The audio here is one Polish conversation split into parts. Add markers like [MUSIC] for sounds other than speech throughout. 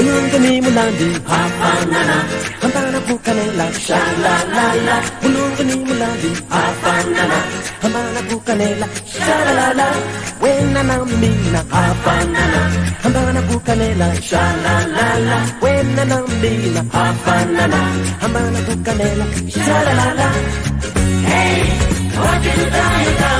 Ngayon gani mo lang di Havana Handa na po kanila. Sha la la la Ngayon gani mo lang di Havana Handa na po kanila. Sha la la la Wena na. Mina Havana Handa na Sha la la la Wena na. Mina Havana Handa na Sha la la la Hey, what did you die about?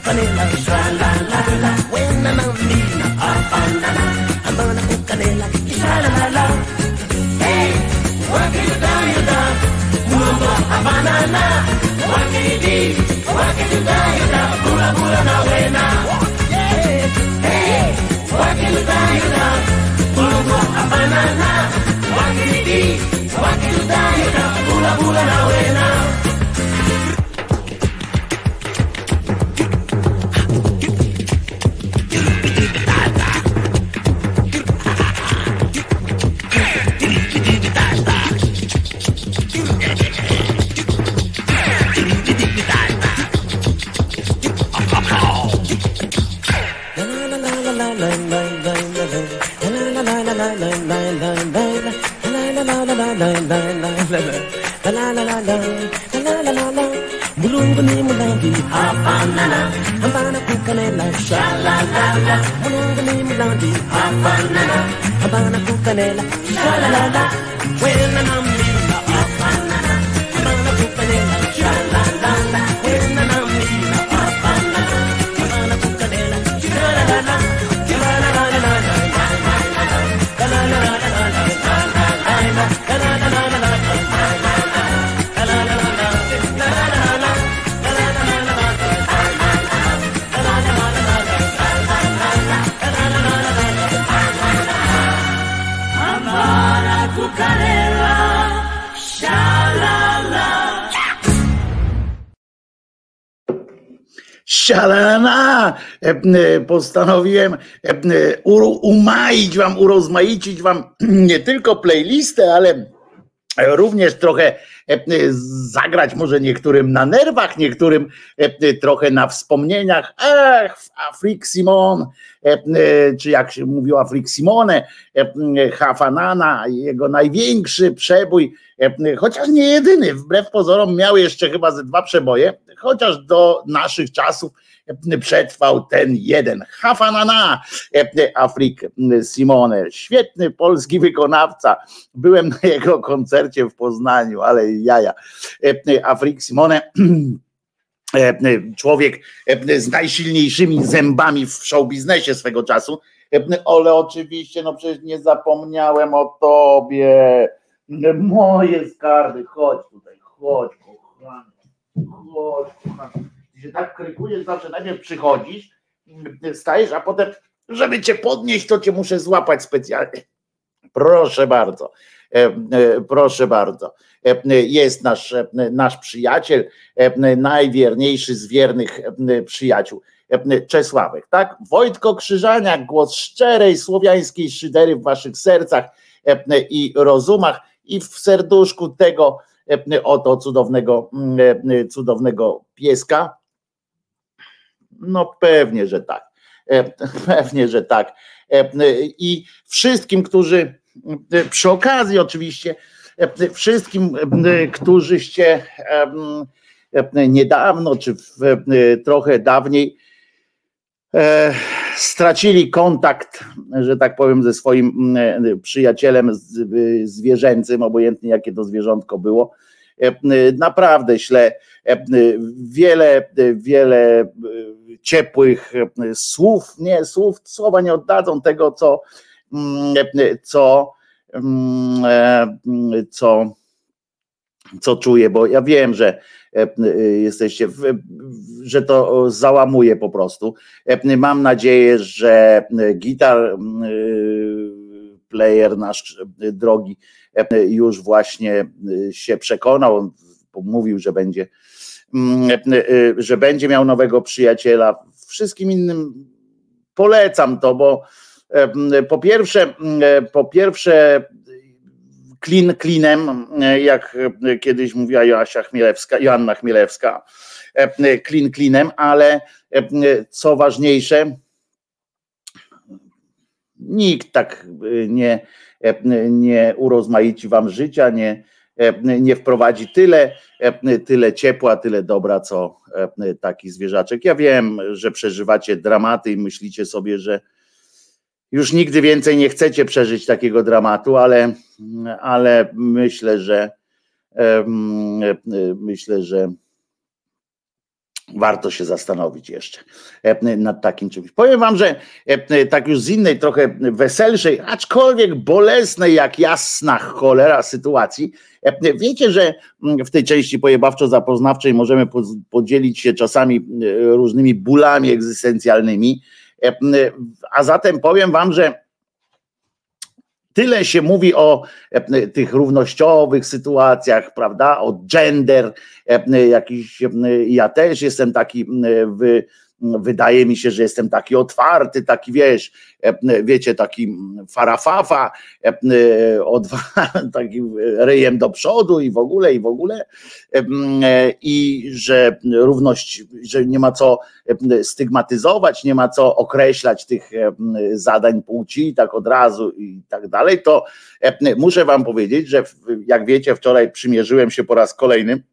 canela, sha la la la. When I'm on the up and la, I'm gonna put canela, sha la la la. Hey, work it down, you down. Mungo a banana, work it deep, work it down, you down. Bula bula na wena. Hey, work it down, you down. Mungo a banana, work it deep, work it down, you down. Bula bula na wena. Sialana! E, e, Postanowiłem e, umaić wam, urozmaicić wam [CLEARS THROAT] nie tylko playlistę, ale również trochę zagrać może niektórym na nerwach, niektórym trochę na wspomnieniach. Ach, Afrik Simon, czy jak się mówił Afrik Simone, Hafanana, jego największy przebój, chociaż nie jedyny, wbrew pozorom miał jeszcze chyba ze dwa przeboje, chociaż do naszych czasów przetrwał ten jeden. Hafanana, Afrik Simone, świetny polski wykonawca. Byłem na jego koncercie w Poznaniu, ale jaja. Afrik Simone [CLEARS THROAT] człowiek z najsilniejszymi zębami w show biznesie swego czasu, ale oczywiście, no przecież nie zapomniałem o tobie. Moje skarby, chodź tutaj, chodź, kochany, chodź, kochany. Się tak krykujesz, zawsze najpierw przychodzisz, stajesz, a potem, żeby cię podnieść, to cię muszę złapać specjalnie. Proszę bardzo, proszę bardzo. Jest nasz, nasz przyjaciel, najwierniejszy z wiernych przyjaciół. Czesławek, tak? Wojtko Krzyżaniak, głos szczerej słowiańskiej szydery w waszych sercach i rozumach i w serduszku tego oto cudownego, cudownego pieska. No pewnie, że tak. [LAUGHS] Pewnie, że tak. I wszystkim, którzy przy okazji oczywiście, wszystkim, którzyście niedawno, czy trochę dawniej stracili kontakt, że tak powiem, ze swoim przyjacielem zwierzęcym, obojętnie jakie to zwierzątko było. Naprawdę źle. Wiele, wiele ciepłych słów, nie, słów, słowa nie oddadzą tego, co, co co, co czuję, bo ja wiem, że jesteście, że to załamuje po prostu. Mam nadzieję, że gitar player nasz drogi już właśnie się przekonał, on mówił, że będzie że będzie miał nowego przyjaciela. Wszystkim innym polecam to, bo po pierwsze, po pierwsze klin klinem, jak kiedyś mówiła Joasia Chmielewska, Joanna Chmielewska, klin klinem, ale co ważniejsze, nikt tak nie, nie urozmaici wam życia, nie, nie wprowadzi tyle, tyle ciepła, tyle dobra, co taki zwierzaczek. Ja wiem, że przeżywacie dramaty i myślicie sobie, że już nigdy więcej nie chcecie przeżyć takiego dramatu, ale, ale myślę, że myślę, że warto się zastanowić jeszcze nad takim czymś. Powiem wam, że tak już z innej, trochę weselszej, aczkolwiek bolesnej jak jasna cholera sytuacji, wiecie, że w tej części pojebawczo-zapoznawczej możemy podzielić się czasami różnymi bólami egzystencjalnymi, a zatem powiem wam, że Tyle się mówi o tych równościowych sytuacjach, prawda? O gender, jakiś. Ja też jestem taki w wydaje mi się, że jestem taki otwarty, taki wiesz, wiecie, taki farafafa, [LAUGHS] taki ryjem do przodu i w ogóle, i w ogóle, i że równość, że nie ma co stygmatyzować, nie ma co określać tych zadań płci tak od razu i tak dalej, to muszę wam powiedzieć, że jak wiecie, wczoraj przymierzyłem się po raz kolejny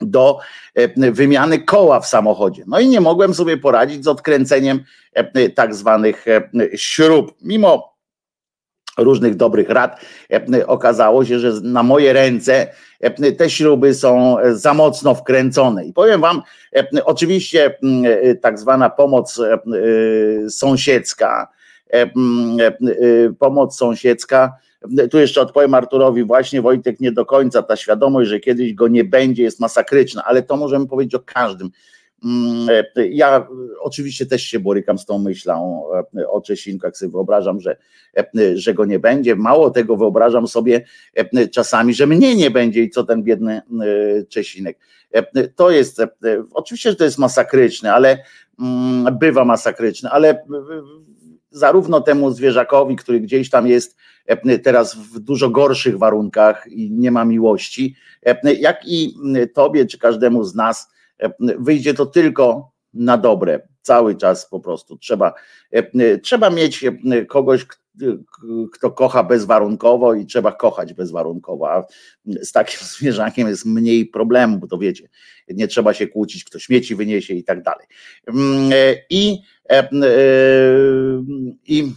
do e, wymiany koła w samochodzie. No i nie mogłem sobie poradzić z odkręceniem e, tak zwanych e, śrub. Mimo różnych dobrych rad okazało się, że na moje ręce te śruby są za mocno wkręcone. I powiem wam, oczywiście tak zwana pomoc sąsiedzka, pomoc sąsiedzka tu jeszcze odpowiem Arturowi, właśnie Wojtek nie do końca, ta świadomość, że kiedyś go nie będzie jest masakryczna, ale to możemy powiedzieć o każdym. Mm, ja oczywiście też się borykam z tą myślą o Czesinku, jak sobie wyobrażam, że, że go nie będzie. Mało tego wyobrażam sobie czasami, że mnie nie będzie i co ten biedny Czesinek. To jest, oczywiście, że to jest masakryczne, ale mm, bywa masakryczne, ale zarówno temu zwierzakowi, który gdzieś tam jest e, teraz w dużo gorszych warunkach i nie ma miłości, e, jak i tobie czy każdemu z nas e, wyjdzie to tylko na dobre. Cały czas po prostu trzeba, trzeba mieć kogoś, kto kocha bezwarunkowo i trzeba kochać bezwarunkowo, a z takim [LAUGHS] zwierzakiem jest mniej problemu, bo to wiecie, nie trzeba się kłócić, kto śmieci wyniesie i tak dalej. Mm, I, i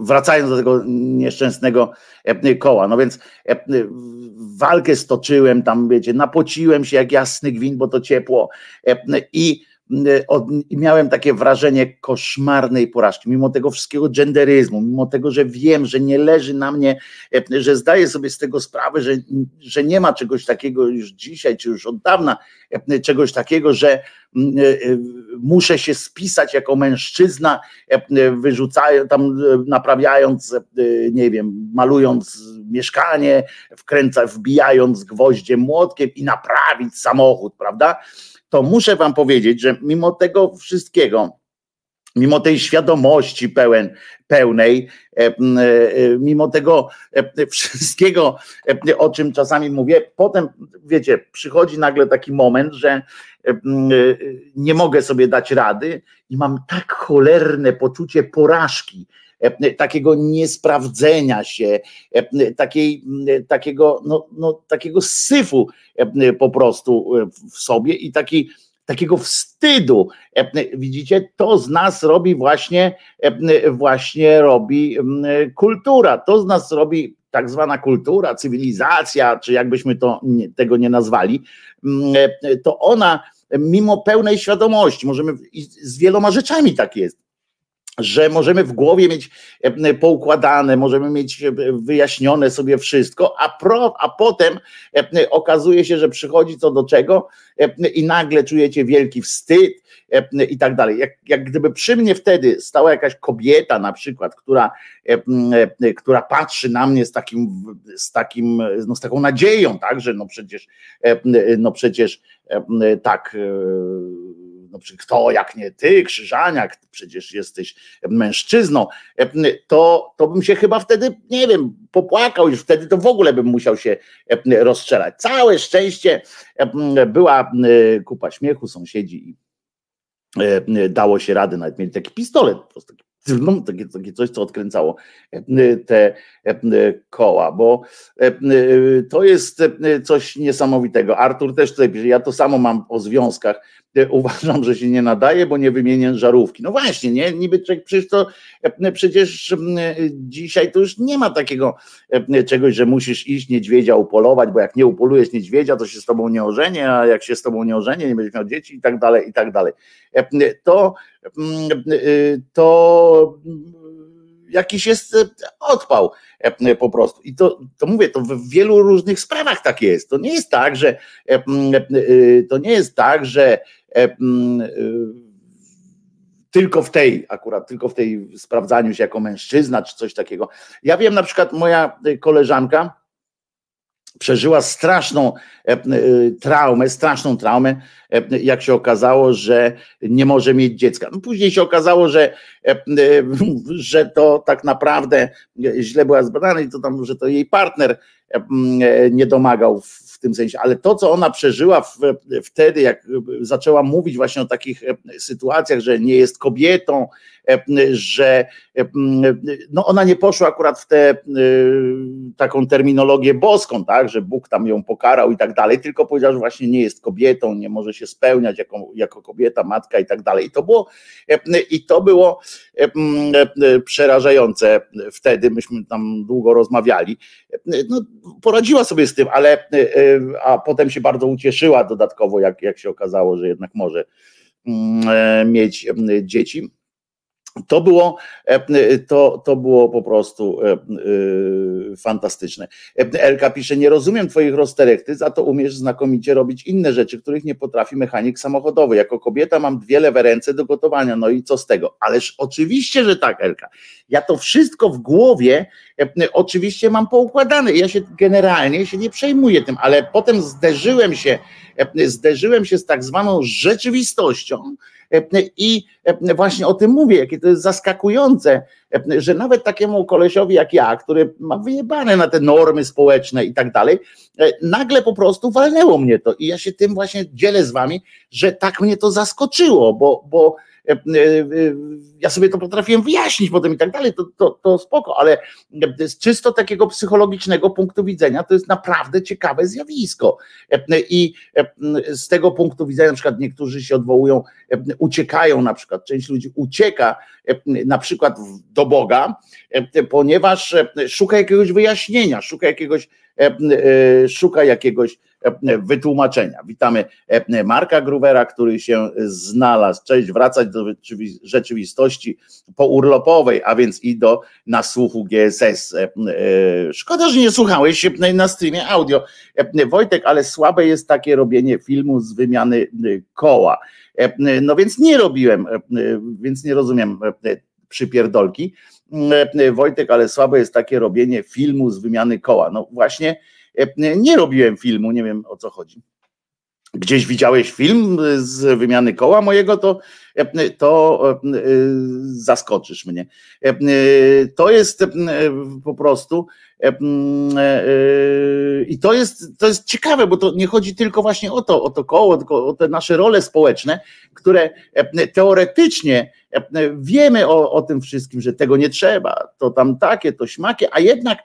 wracając do tego nieszczęsnego koła, no więc walkę stoczyłem tam, wiecie, napociłem się jak jasny gwint, bo to ciepło i i miałem takie wrażenie koszmarnej porażki, mimo tego wszystkiego genderyzmu, mimo tego, że wiem, że nie leży na mnie, e, że zdaję sobie z tego sprawę, że, że nie ma czegoś takiego już dzisiaj, czy już od dawna, e, czegoś takiego, że mm, e, muszę się spisać jako mężczyzna, wyrzucając, tam naprawiając, nie wiem, malując mieszkanie, wkręca, wbijając gwoździem młotkiem i naprawić samochód, prawda? To muszę Wam powiedzieć, że mimo tego wszystkiego, mimo tej świadomości pełen, pełnej, e, e, mimo tego e, wszystkiego, o czym czasami mówię, potem, wiecie, przychodzi nagle taki moment, że nie mogę sobie dać rady i mam tak cholerne poczucie porażki, takiego niesprawdzenia się, takiej, takiego, no, no, takiego syfu po prostu w sobie i taki, takiego wstydu. Widzicie, to z nas robi właśnie, właśnie robi kultura, to z nas robi tak zwana kultura, cywilizacja, czy jakbyśmy to, tego nie nazwali, to ona mimo pełnej świadomości, możemy z wieloma rzeczami tak jest, że możemy w głowie mieć e, poukładane, możemy mieć e, wyjaśnione sobie wszystko, a, pro, a potem e, okazuje się, że przychodzi co do czego i nagle czujecie wielki wstyd i tak dalej. Jak, jak gdyby przy mnie wtedy stała jakaś kobieta na przykład, która, która patrzy na mnie z takim, z takim, no z taką nadzieją, tak, że no przecież, no przecież tak no kto jak nie ty, Krzyżaniak, przecież jesteś mężczyzną, to, to bym się chyba wtedy, nie wiem, popłakał, już wtedy to w ogóle bym musiał się rozstrzelać. Całe szczęście była kupa śmiechu, sąsiedzi i dało się radę, nawet mieli taki pistolet, po prostu no, takie, takie coś, co odkręcało te koła, bo to jest coś niesamowitego. Artur też tutaj pisze, ja to samo mam o związkach, uważam, że się nie nadaje, bo nie wymienię żarówki. No właśnie, nie? Niby przecież to przecież dzisiaj to już nie ma takiego czegoś, że musisz iść niedźwiedzia upolować, bo jak nie upolujesz niedźwiedzia, to się z tobą nie ożenie, a jak się z tobą nie ożenie, nie będziesz miał dzieci i tak dalej, i tak dalej. To to jakiś jest odpał po prostu. I to, to mówię, to w wielu różnych sprawach tak jest. To nie jest tak, że to nie jest tak, że tylko w tej, akurat tylko w tej sprawdzaniu się jako mężczyzna, czy coś takiego. Ja wiem na przykład moja koleżanka, przeżyła straszną e, e, traumę, straszną traumę, e, jak się okazało, że nie może mieć dziecka. No później się okazało, że, [LAUGHS] że to tak naprawdę źle była zbadana i to tam, że to jej partner nie domagał w tym sensie, ale to, co ona przeżyła w, wtedy, jak zaczęła mówić właśnie o takich sytuacjach, że nie jest kobietą, że no ona nie poszła akurat w tę taką terminologię boską, tak, że Bóg tam ją pokarał i tak dalej, tylko powiedział, że właśnie nie jest kobietą, nie może się spełniać jako, jako kobieta, matka i tak dalej. I to było, i to było przerażające wtedy, myśmy tam długo rozmawiali. No, poradziła sobie z tym, ale a potem się bardzo ucieszyła dodatkowo, jak, jak się okazało, że jednak może mieć dzieci. To było, e, to, to było po prostu e, e, fantastyczne. Elka pisze, nie rozumiem twoich rozterek, ty za to umiesz znakomicie robić inne rzeczy, których nie potrafi mechanik samochodowy. Jako kobieta mam dwie lewe ręce do gotowania, no i co z tego? Ależ oczywiście, że tak, Elka. Ja to wszystko w głowie oczywiście mam poukładane. Ja się generalnie się nie przejmuję tym, ale potem zderzyłem się, zderzyłem się z tak zwaną rzeczywistością, i właśnie o tym mówię, jakie to jest zaskakujące, że nawet takiemu kolesiowi jak ja, który ma wyjebane na te normy społeczne i tak dalej, nagle po prostu walnęło mnie to. I ja się tym właśnie dzielę z wami, że tak mnie to zaskoczyło, bo, bo E, e, e, ja sobie to potrafiłem wyjaśnić potem i tak dalej, to, to, to spoko, ale z czysto takiego psychologicznego punktu widzenia to jest naprawdę ciekawe zjawisko. I z tego punktu widzenia, na przykład niektórzy się odwołują, uciekają, na przykład część ludzi ucieka na przykład do Boga, ponieważ szuka jakiegoś wyjaśnienia, szuka jakiegoś, szuka jakiegoś wytłumaczenia. Witamy Marka Gruwera, który się znalazł. Cześć, wracać do rzeczywistości pourlopowej, a więc i do nasłuchu GSS. Szkoda, że nie słuchałeś na streamie audio. Wojtek, ale słabe jest takie robienie filmu z wymiany koła. No więc nie robiłem, więc nie rozumiem przypierdolki. Wojtek, ale słabe jest takie robienie filmu z wymiany koła. No właśnie, E, nie robiłem filmu, nie wiem o co chodzi. Gdzieś widziałeś film z wymiany koła mojego, to, e, to e, zaskoczysz mnie. To jest po prostu i to jest, to jest ciekawe, bo to nie chodzi tylko właśnie o to, o to koło, tylko o te nasze role społeczne, które teoretycznie wiemy o, o tym wszystkim, że tego nie trzeba, to tam takie, to śmakie, a jednak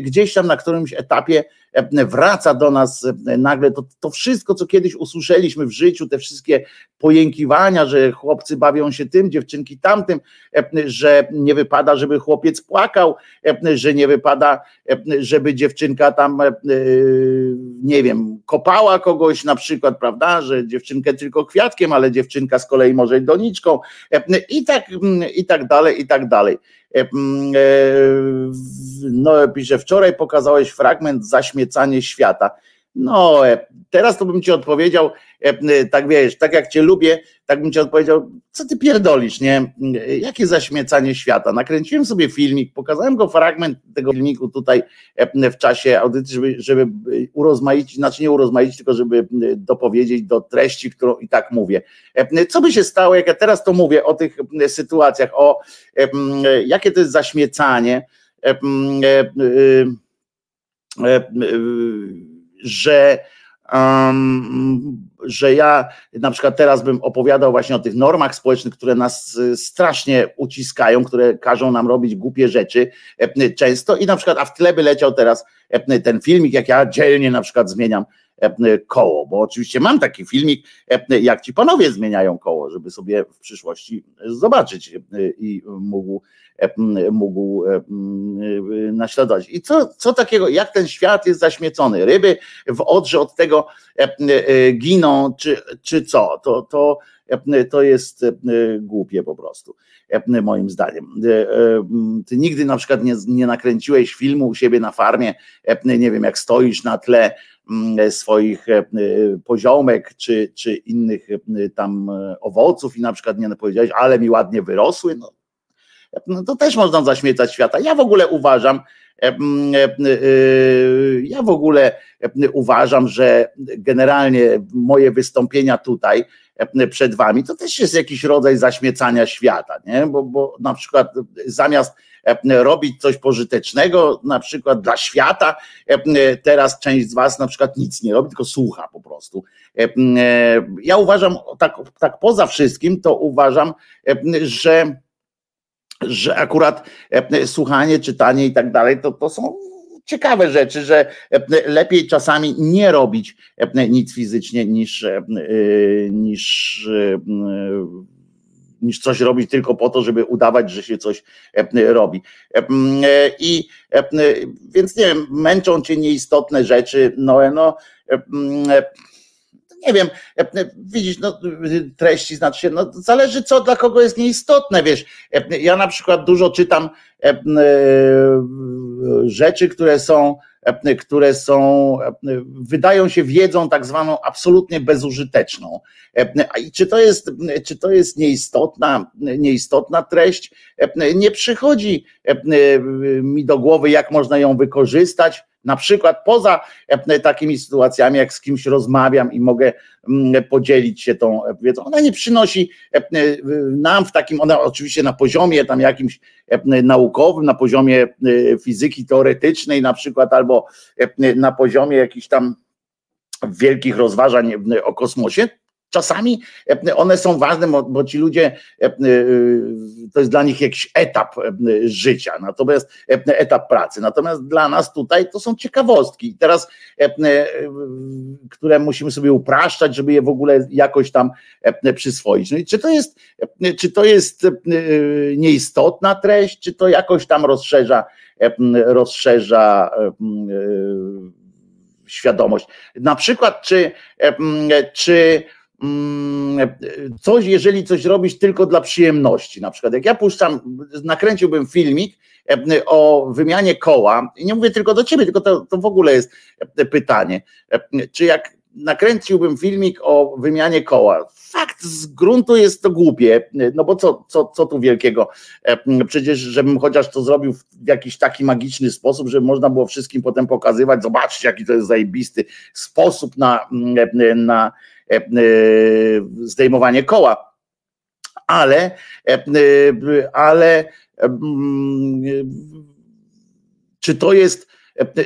gdzieś tam na którymś etapie wraca do nas nagle to, to wszystko, co kiedyś usłyszeliśmy w życiu, te wszystkie pojękiwania, że chłopcy bawią się tym, dziewczynki tamtym, że nie wypada, żeby chłopiec płakał, że nie wypada, żeby dziewczynka tam, nie wiem, kopała kogoś na przykład, prawda, że dziewczynkę tylko kwiatkiem, ale dziewczynka z kolei może doniczką i tak, i tak dalej, i tak dalej. No, pisze, wczoraj pokazałeś fragment zaśmiecanie świata. No, e, teraz to bym ci odpowiedział, e, tak wiesz, tak jak cię lubię, tak bym ci odpowiedział, co ty pierdolisz, nie? Jakie zaśmiecanie świata? Nakręciłem sobie filmik, pokazałem go fragment tego filmiku tutaj e, w czasie audycji, żeby, żeby urozmaicić, znaczy nie urozmaicić, tylko żeby dopowiedzieć do treści, którą i tak mówię. Co by się stało, jak ja teraz to mówię o tych sytuacjach, o jakie to jest zaśmiecanie, że, um, że ja na przykład teraz bym opowiadał właśnie o tych normach społecznych, które nas y, strasznie uciskają, które każą nam robić głupie rzeczy e, często. I na przykład, a w tle by leciał teraz e, ten filmik, jak ja dzielnie na przykład zmieniam koło, bo oczywiście mam taki filmik, jak ci panowie zmieniają koło, żeby sobie w przyszłości zobaczyć i mógł mógł naśladować. I co, co takiego, jak ten świat jest zaśmiecony? Ryby w Odrze od tego e, giną, czy, czy co? To, to, to jest głupie po prostu, moim zdaniem. E, ty nigdy na przykład nie, nie nakręciłeś filmu u siebie na farmie, nie wiem, jak stoisz na tle swoich poziomek czy, czy innych tam owoców i na przykład nie powiedziałeś, ale mi ładnie wyrosły, no no to też można zaśmiecać świata. Ja w ogóle uważam, e, e, ja w ogóle uważam, że generalnie moje wystąpienia tutaj przed wami to też jest jakiś rodzaj zaśmiecania świata, nie? Bo, bo na przykład zamiast robić coś pożytecznego, na przykład dla świata, teraz część z was na przykład nic nie robi, tylko słucha po prostu. Ja uważam, tak, tak poza wszystkim, to uważam, że że akurat e, słuchanie, czytanie i tak dalej, to, to są ciekawe rzeczy, że e, lepiej czasami nie robić e, nic fizycznie niż, niż, niż coś robić tylko po to, żeby udawać, że się coś robi. I więc nie wiem, męczą cię nieistotne rzeczy, no, no nie wiem, e, e, widzisz, no, treści znaczy się, no, zależy co dla kogo jest nieistotne, wiesz, e, ja na przykład dużo czytam rzeczy, które są, które są, wydają się wiedzą tak zwaną absolutnie bezużyteczną. I czy to jest, czy to jest nieistotna, nieistotna treść? Nie przychodzi mi do głowy, jak można ją wykorzystać, na przykład poza e, takimi sytuacjami, jak z kimś rozmawiam i mogę mm, podzielić się tą wiedzą, ona nie przynosi e, e, nam w takim, ona oczywiście na poziomie tam jakimś naukowym, na poziomie fizyki teoretycznej na przykład, albo na poziomie jakichś tam wielkich rozważań o kosmosie, Czasami e, one są ważne, bo ci ludzie, e, e, to jest dla nich jakiś etap życia, natomiast etap pracy. Natomiast dla nas tutaj to są ciekawostki. Teraz, które musimy sobie upraszczać, żeby je w ogóle jakoś tam przyswoić. No i czy to jest, czy to jest nieistotna treść, czy to jakoś tam rozszerza, rozszerza świadomość. Na przykład, czy, czy coś, jeżeli coś robisz tylko dla przyjemności. Na przykład, jak ja puszczam, nakręciłbym filmik e, o wymianie koła, i nie mówię tylko do ciebie, tylko to, to w ogóle jest e, pytanie, e, czy jak nakręciłbym filmik o wymianie koła. Fakt z gruntu jest to głupie, no bo co, co, co tu wielkiego? Przecież, żebym chociaż to zrobił w jakiś taki magiczny sposób, żeby można było wszystkim potem pokazywać, zobaczcie, jaki to jest zajebisty sposób na, na E, e, zdejmowanie koła. Ale, e, ale czy to jest,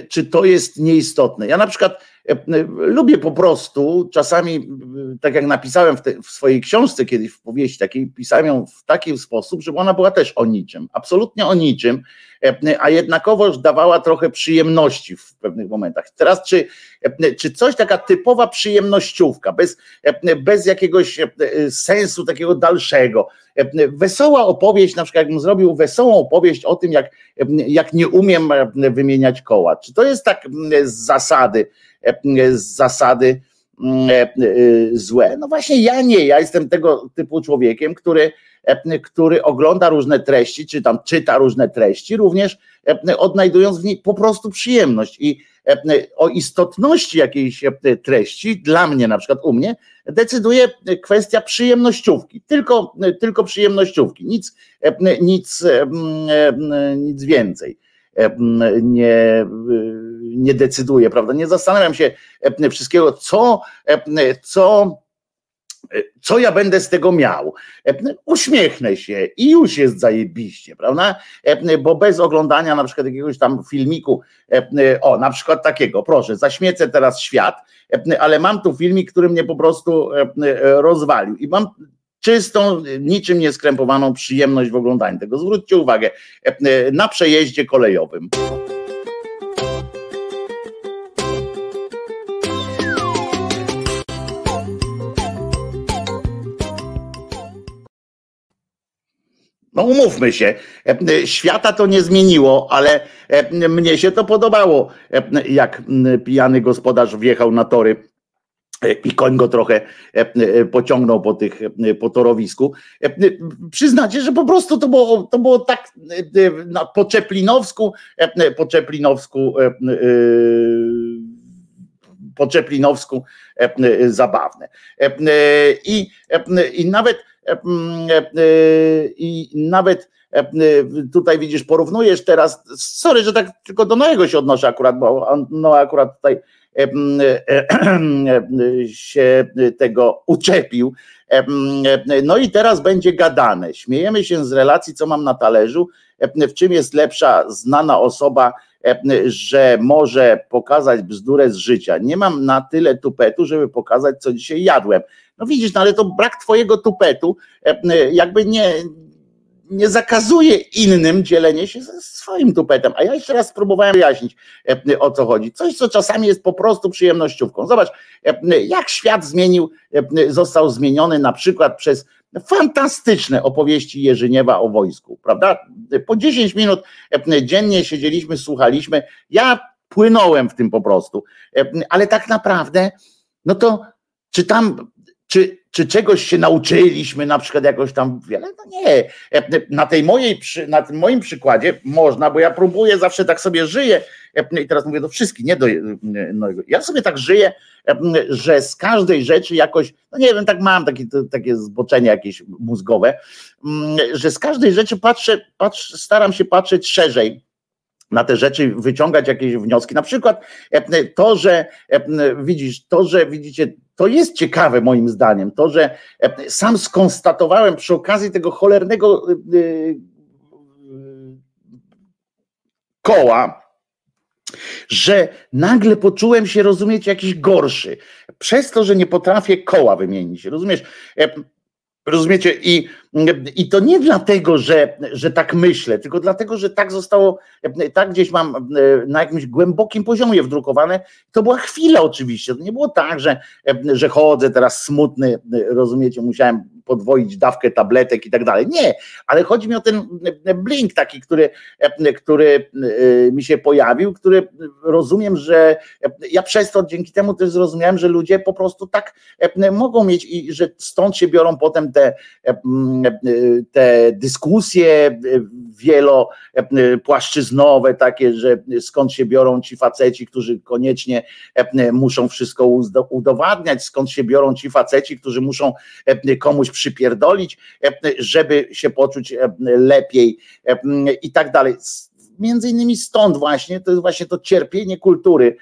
czy to jest nieistotne? Ja na przykład lubię po prostu, czasami, tak jak napisałem w, te, w, swojej książce kiedyś w powieści takiej, pisałem ją w taki sposób, żeby ona była też o niczym, absolutnie o niczym, a jednakowoż dawała trochę przyjemności w pewnych momentach. Teraz, czy, czy coś taka typowa przyjemnościówka, bez, bez jakiegoś sensu takiego dalszego, wesoła opowieść, na przykład jakbym zrobił wesołą opowieść o tym, jak, jak nie umiem wymieniać koła. Czy to jest tak z zasady, z zasady złe? No właśnie ja nie, ja jestem tego typu człowiekiem, który, który ogląda różne treści, czy tam czyta różne treści, również odnajdując w niej po prostu przyjemność. I o istotności jakiejś treści, dla mnie na przykład u mnie, decyduje kwestia przyjemnościówki, tylko, tylko przyjemnościówki, nic, nic, nic więcej. Nie, nie decyduje, prawda? Nie zastanawiam się wszystkiego, co, co co ja będę z tego miał? Uśmiechnę się i już jest zajebiście, prawda? Bo bez oglądania na przykład jakiegoś tam filmiku, o, na przykład takiego, proszę, zaśmiecę teraz świat, ale mam tu filmik, który mnie po prostu rozwalił i mam czystą, niczym nieskrępowaną przyjemność w oglądaniu tego. Zwróćcie uwagę, na przejeździe kolejowym. Umówmy się, świata to nie zmieniło, ale mnie się to podobało, jak pijany gospodarz wjechał na tory i koń go trochę pociągnął po, tych, po torowisku. Przyznacie, że po prostu to było, to było tak po Czeplinowsku, po Czeplinowsku po Czeplinowsku zabawne. I, i nawet i nawet tutaj widzisz, porównujesz teraz, sorry, że tak tylko do Noego się odnoszę akurat, bo no akurat tutaj się tego uczepił. No i teraz będzie gadane. Śmiejemy się z relacji, co mam na talerzu, w czym jest lepsza znana osoba, że może pokazać bzdurę z życia. Nie mam na tyle tupetu, żeby pokazać, co dzisiaj jadłem. No widzisz, no ale to brak twojego tupetu jakby nie, nie zakazuje innym dzielenie się ze swoim tupetem. A ja jeszcze raz spróbowałem wyjaśnić, o co chodzi. Coś, co czasami jest po prostu przyjemnościówką. Zobacz, jak świat zmienił, został zmieniony na przykład przez fantastyczne opowieści Jerzyniewa o wojsku, prawda? Po 10 minut dziennie siedzieliśmy, słuchaliśmy. Ja płynąłem w tym po prostu, ale tak naprawdę, no to czy tam czy, czy czegoś się nauczyliśmy, na przykład jakoś tam wiele? No nie. Na tej mojej, na tym moim przykładzie można, bo ja próbuję, zawsze tak sobie żyję i teraz mówię do wszystkich, nie do no, ja sobie tak żyję, że z każdej rzeczy jakoś, no nie wiem, tak mam takie, takie zboczenie jakieś mózgowe, że z każdej rzeczy patrzę, patrzę staram się patrzeć szerzej na te rzeczy wyciągać jakieś wnioski. Na przykład to, że widzisz, to, że widzicie, to jest ciekawe moim zdaniem, to, że sam skonstatowałem przy okazji tego cholernego koła, że nagle poczułem się, rozumieć, jakiś gorszy. Przez to, że nie potrafię koła wymienić. Rozumiesz? Rozumiecie? I, I to nie dlatego, że, że tak myślę, tylko dlatego, że tak zostało, tak gdzieś mam na jakimś głębokim poziomie wdrukowane. To była chwila oczywiście. To nie było tak, że, że chodzę teraz smutny, rozumiecie, musiałem podwoić dawkę tabletek i tak dalej. Nie, ale chodzi mi o ten blink taki, który, który mi się pojawił, który rozumiem, że ja przez to dzięki temu też zrozumiałem, że ludzie po prostu tak mogą mieć i że stąd się biorą potem te, te dyskusje wielopłaszczyznowe takie, że skąd się biorą ci faceci, którzy koniecznie muszą wszystko udowadniać, skąd się biorą ci faceci, którzy muszą komuś przypierdolić, żeby się poczuć lepiej i tak dalej między innymi stąd właśnie, to jest właśnie to cierpienie kultury,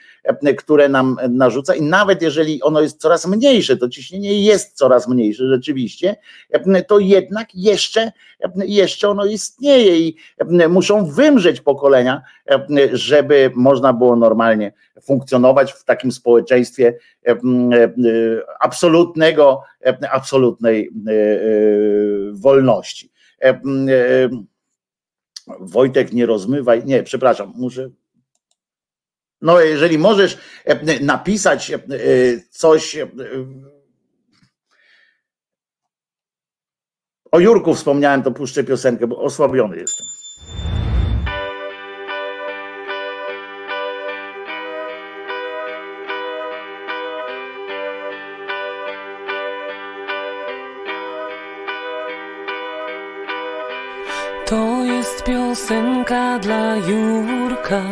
które nam narzuca i nawet jeżeli ono jest coraz mniejsze, to ciśnienie jest coraz mniejsze rzeczywiście, to jednak jeszcze, jeszcze ono istnieje i muszą wymrzeć pokolenia, żeby można było normalnie funkcjonować w takim społeczeństwie absolutnego, absolutnej wolności. Wojtek, nie rozmywaj. Nie, przepraszam, muszę. No, jeżeli możesz napisać coś. O Jurku wspomniałem, to puszczę piosenkę, bo osłabiony jestem. Dla Jurka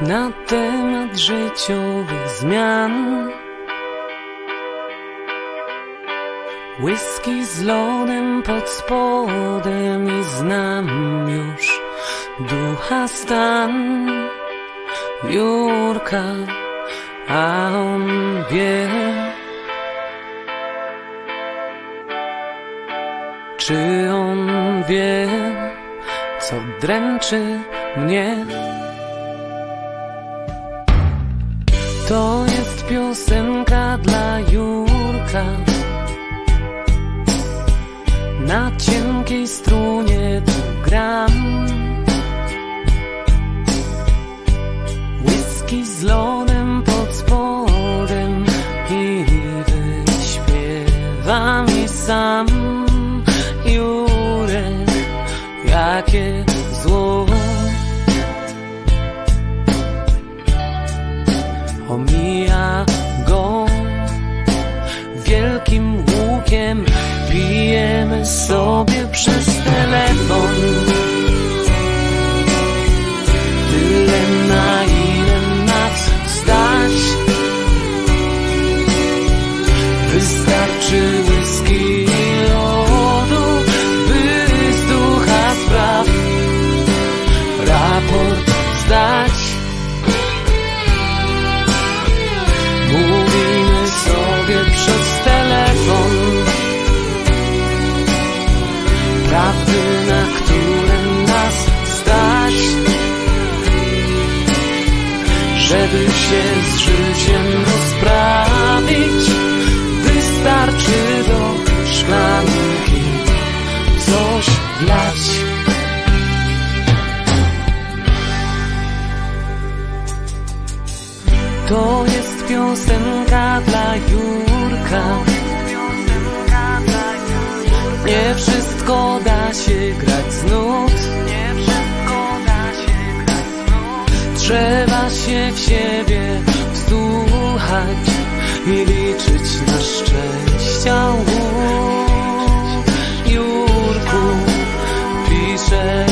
na temat życiowych zmian. Whisky z lodem pod spodem i znam już ducha stan Jurka, a on wie. Czy on wie, co dręczy mnie? To jest piosenka dla Jurka. Na cienkiej strunie tu gram. Whisky z lodem pod spodem i wyśpiewam i sam jakie zło omija go wielkim łukiem pijemy sobie się z życiem rozprawić. Wystarczy do szklanki coś wlać. To jest piosenka dla Jurka. Nie wszystko da się grać z Trzeba się w siebie wsłuchać i liczyć na szczęścia. Jurku pisze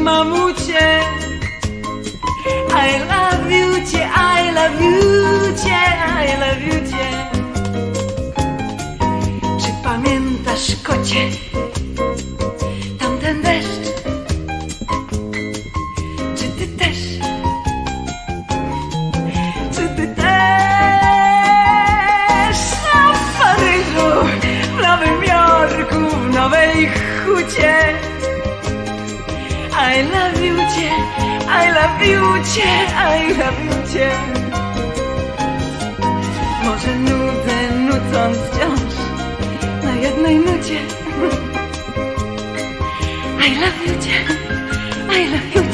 mamucie. I love you cię, I love you cię, I love you cię. Czy pamiętasz kocie? Cię, I love cię. Może nudzę, nucąc wciąż na jednej nucie. I love you I love you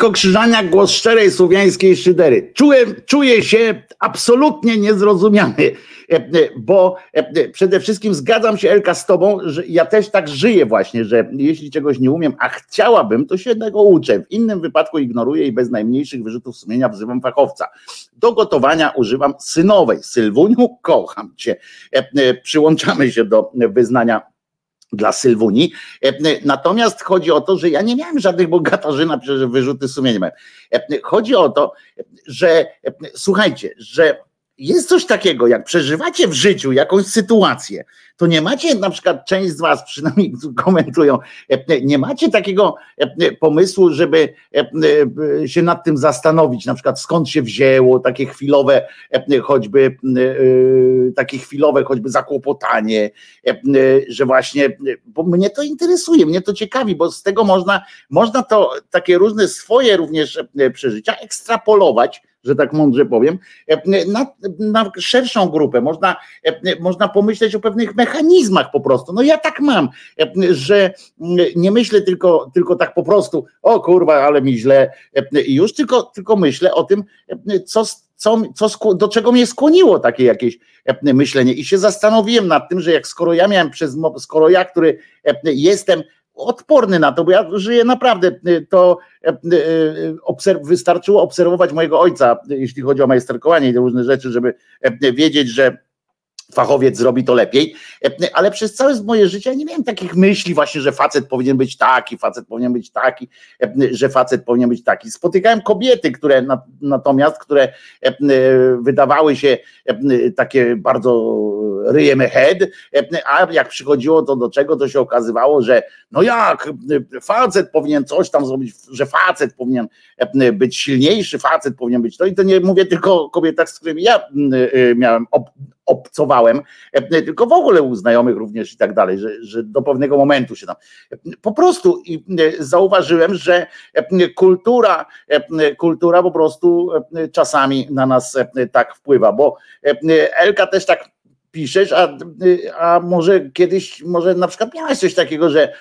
Wojtko Krzyżaniak, głos szczerej słowiańskiej szydery. Czułem, czuję się absolutnie niezrozumiany, e, e, bo e, przede wszystkim zgadzam się Elka z tobą, że ja też tak żyję właśnie, że jeśli czegoś nie umiem, a chciałabym, to się tego uczę. W innym wypadku ignoruję i bez najmniejszych wyrzutów sumienia wzywam fachowca. Do gotowania używam synowej. Sylwuniu, kocham cię. Przyłączamy się do wyznania dla Sylwuni. E, Natomiast chodzi o to, że ja nie miałem żadnych, [LAUGHS] bo Katarzyna przecież wyrzuty sumienia miałem. E, Chodzi o to, że e, słuchajcie, że jest coś takiego, jak przeżywacie w życiu jakąś sytuację, to nie macie, na przykład część z was przynajmniej [LAUGHS] komentują, nie macie takiego pomysłu, żeby się nad tym zastanowić, na przykład skąd się wzięło takie chwilowe, choćby takie chwilowe, choćby zakłopotanie, że właśnie, bo mnie to interesuje, mnie to ciekawi, bo z tego można, można to takie różne swoje również przeżycia ekstrapolować że tak mądrze powiem, na, na szerszą grupę. Można, można pomyśleć o pewnych mechanizmach po prostu. No ja tak mam, że nie myślę tylko, tylko tak po prostu, o kurwa, ale mi źle już, tylko, tylko myślę o tym, co, co, co, do czego mnie skłoniło takie jakieś myślenie. I się zastanowiłem nad tym, że jak skoro ja miałem przez, skoro ja, który jestem odporny na to, bo ja żyję naprawdę, to obserw wystarczyło obserwować mojego ojca, jeśli chodzi o majsterkowanie i różne rzeczy, żeby wiedzieć, że fachowiec zrobi to lepiej, ale przez całe moje życie ja nie miałem takich myśli właśnie, że facet powinien być taki, facet powinien być taki, że facet powinien być taki. Spotykałem kobiety, które natomiast, które wydawały się takie bardzo ryjem head, a jak przychodziło to do czego, to się okazywało, że no jak, facet powinien coś tam zrobić, że facet powinien być silniejszy, facet powinien być to i to nie mówię tylko o kobietach, z którymi ja miałem obcowałem, e, tylko w ogóle u znajomych również i tak dalej, że, że do pewnego momentu się tam. Po prostu e, zauważyłem, że e, kultura, kultura po prostu czasami na nas tak wpływa, bo Elka też tak piszesz, a, a może kiedyś, może na przykład miałeś coś takiego, że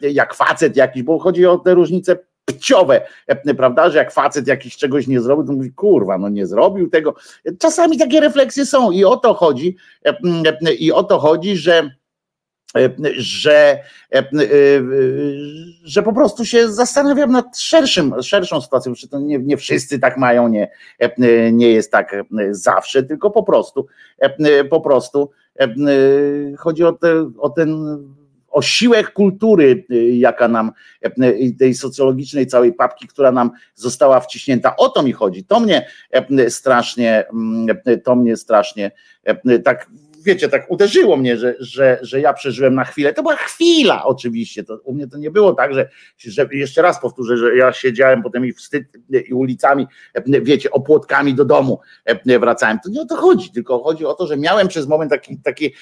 jak facet jakiś, bo chodzi o te różnice pciowe, e, prawda, że jak facet jakiś czegoś nie zrobił, to mówi, kurwa, no nie zrobił tego. Czasami takie refleksje są i o to chodzi, e, e, i o to chodzi, że że, że po prostu się zastanawiam nad szerszym, szerszą sytuacją, że to nie, nie wszyscy tak mają, nie, nie jest tak zawsze, tylko po prostu po prostu chodzi o, te, o ten osiłek kultury, y, jaka nam, y, tej socjologicznej całej papki, która nam została wciśnięta. O to mi chodzi. To mnie strasznie, mm, to mnie strasznie tak wiecie, tak uderzyło mnie, że, że, że ja przeżyłem na chwilę. To była chwila oczywiście. To, u mnie to nie było tak, że, że jeszcze raz powtórzę, że ja siedziałem potem i wstyd i ulicami, wiecie, opłotkami do domu wracałem. To nie o to chodzi, tylko chodzi o to, że miałem przez moment taki, taki,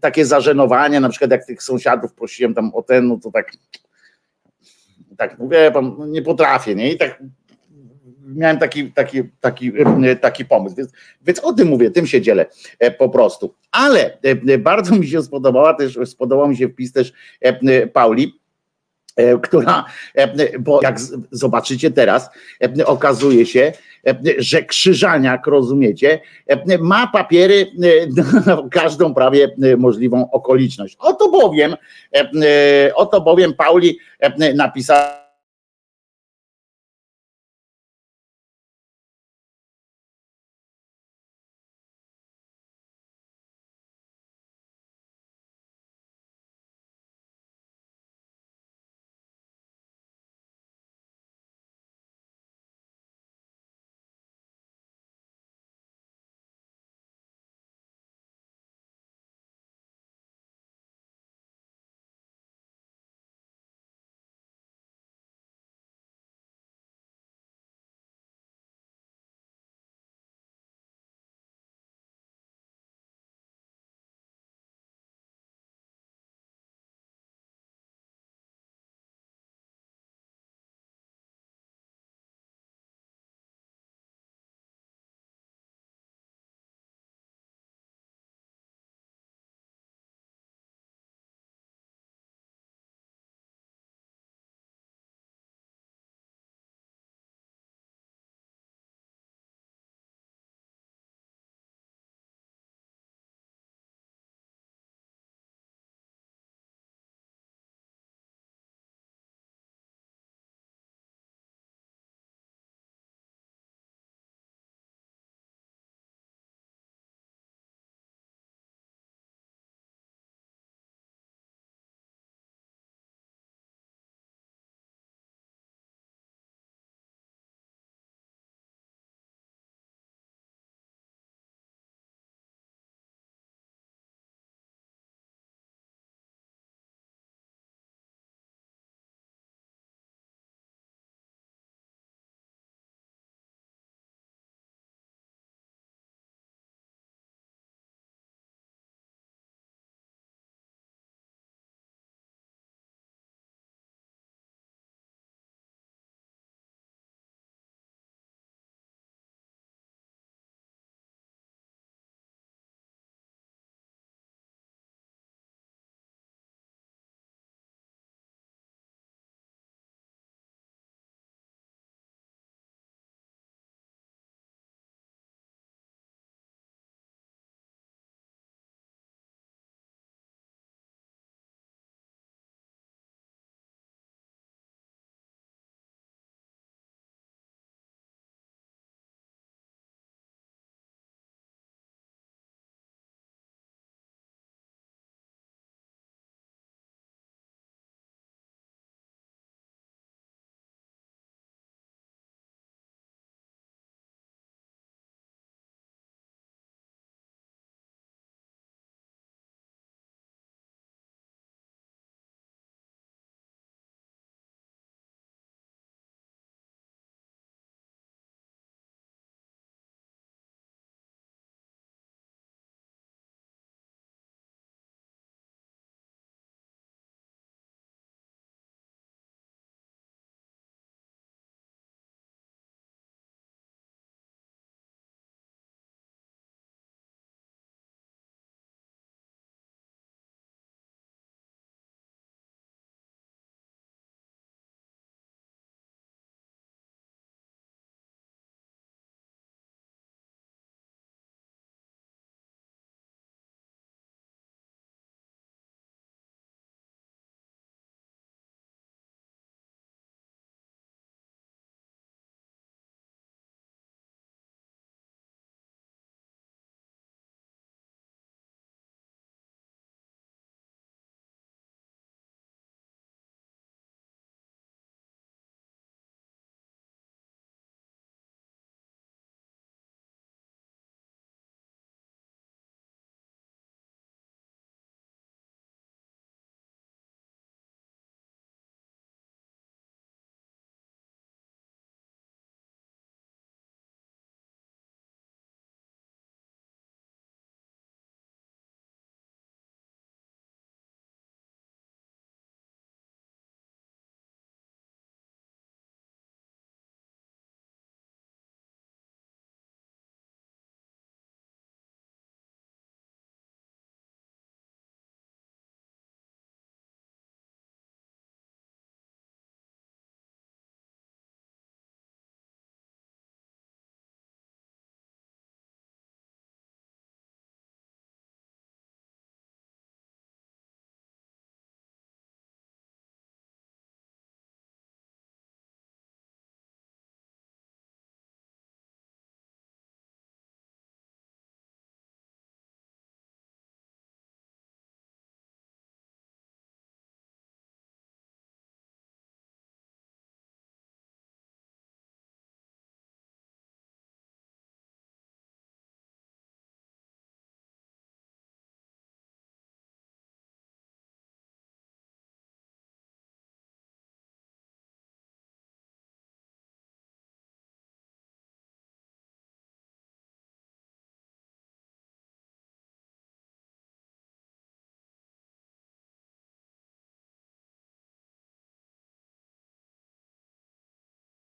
takie zażenowanie, na przykład jak tych sąsiadów prosiłem tam o ten, no to tak tak mówię, pan, nie potrafię, nie? I tak miałem taki, taki, taki, e, taki pomysł, więc, więc o tym mówię, tym się dzielę e, po prostu. Ale e, bardzo mi się spodobała też, spodobał mi się wpis też Pauli, która, bo jak zobaczycie teraz, okazuje się, że Krzyżaniak, rozumiecie, ma papiery [LAUGHS] na każdą prawie możliwą okoliczność. Oto bowiem, oto bowiem Pauli napisała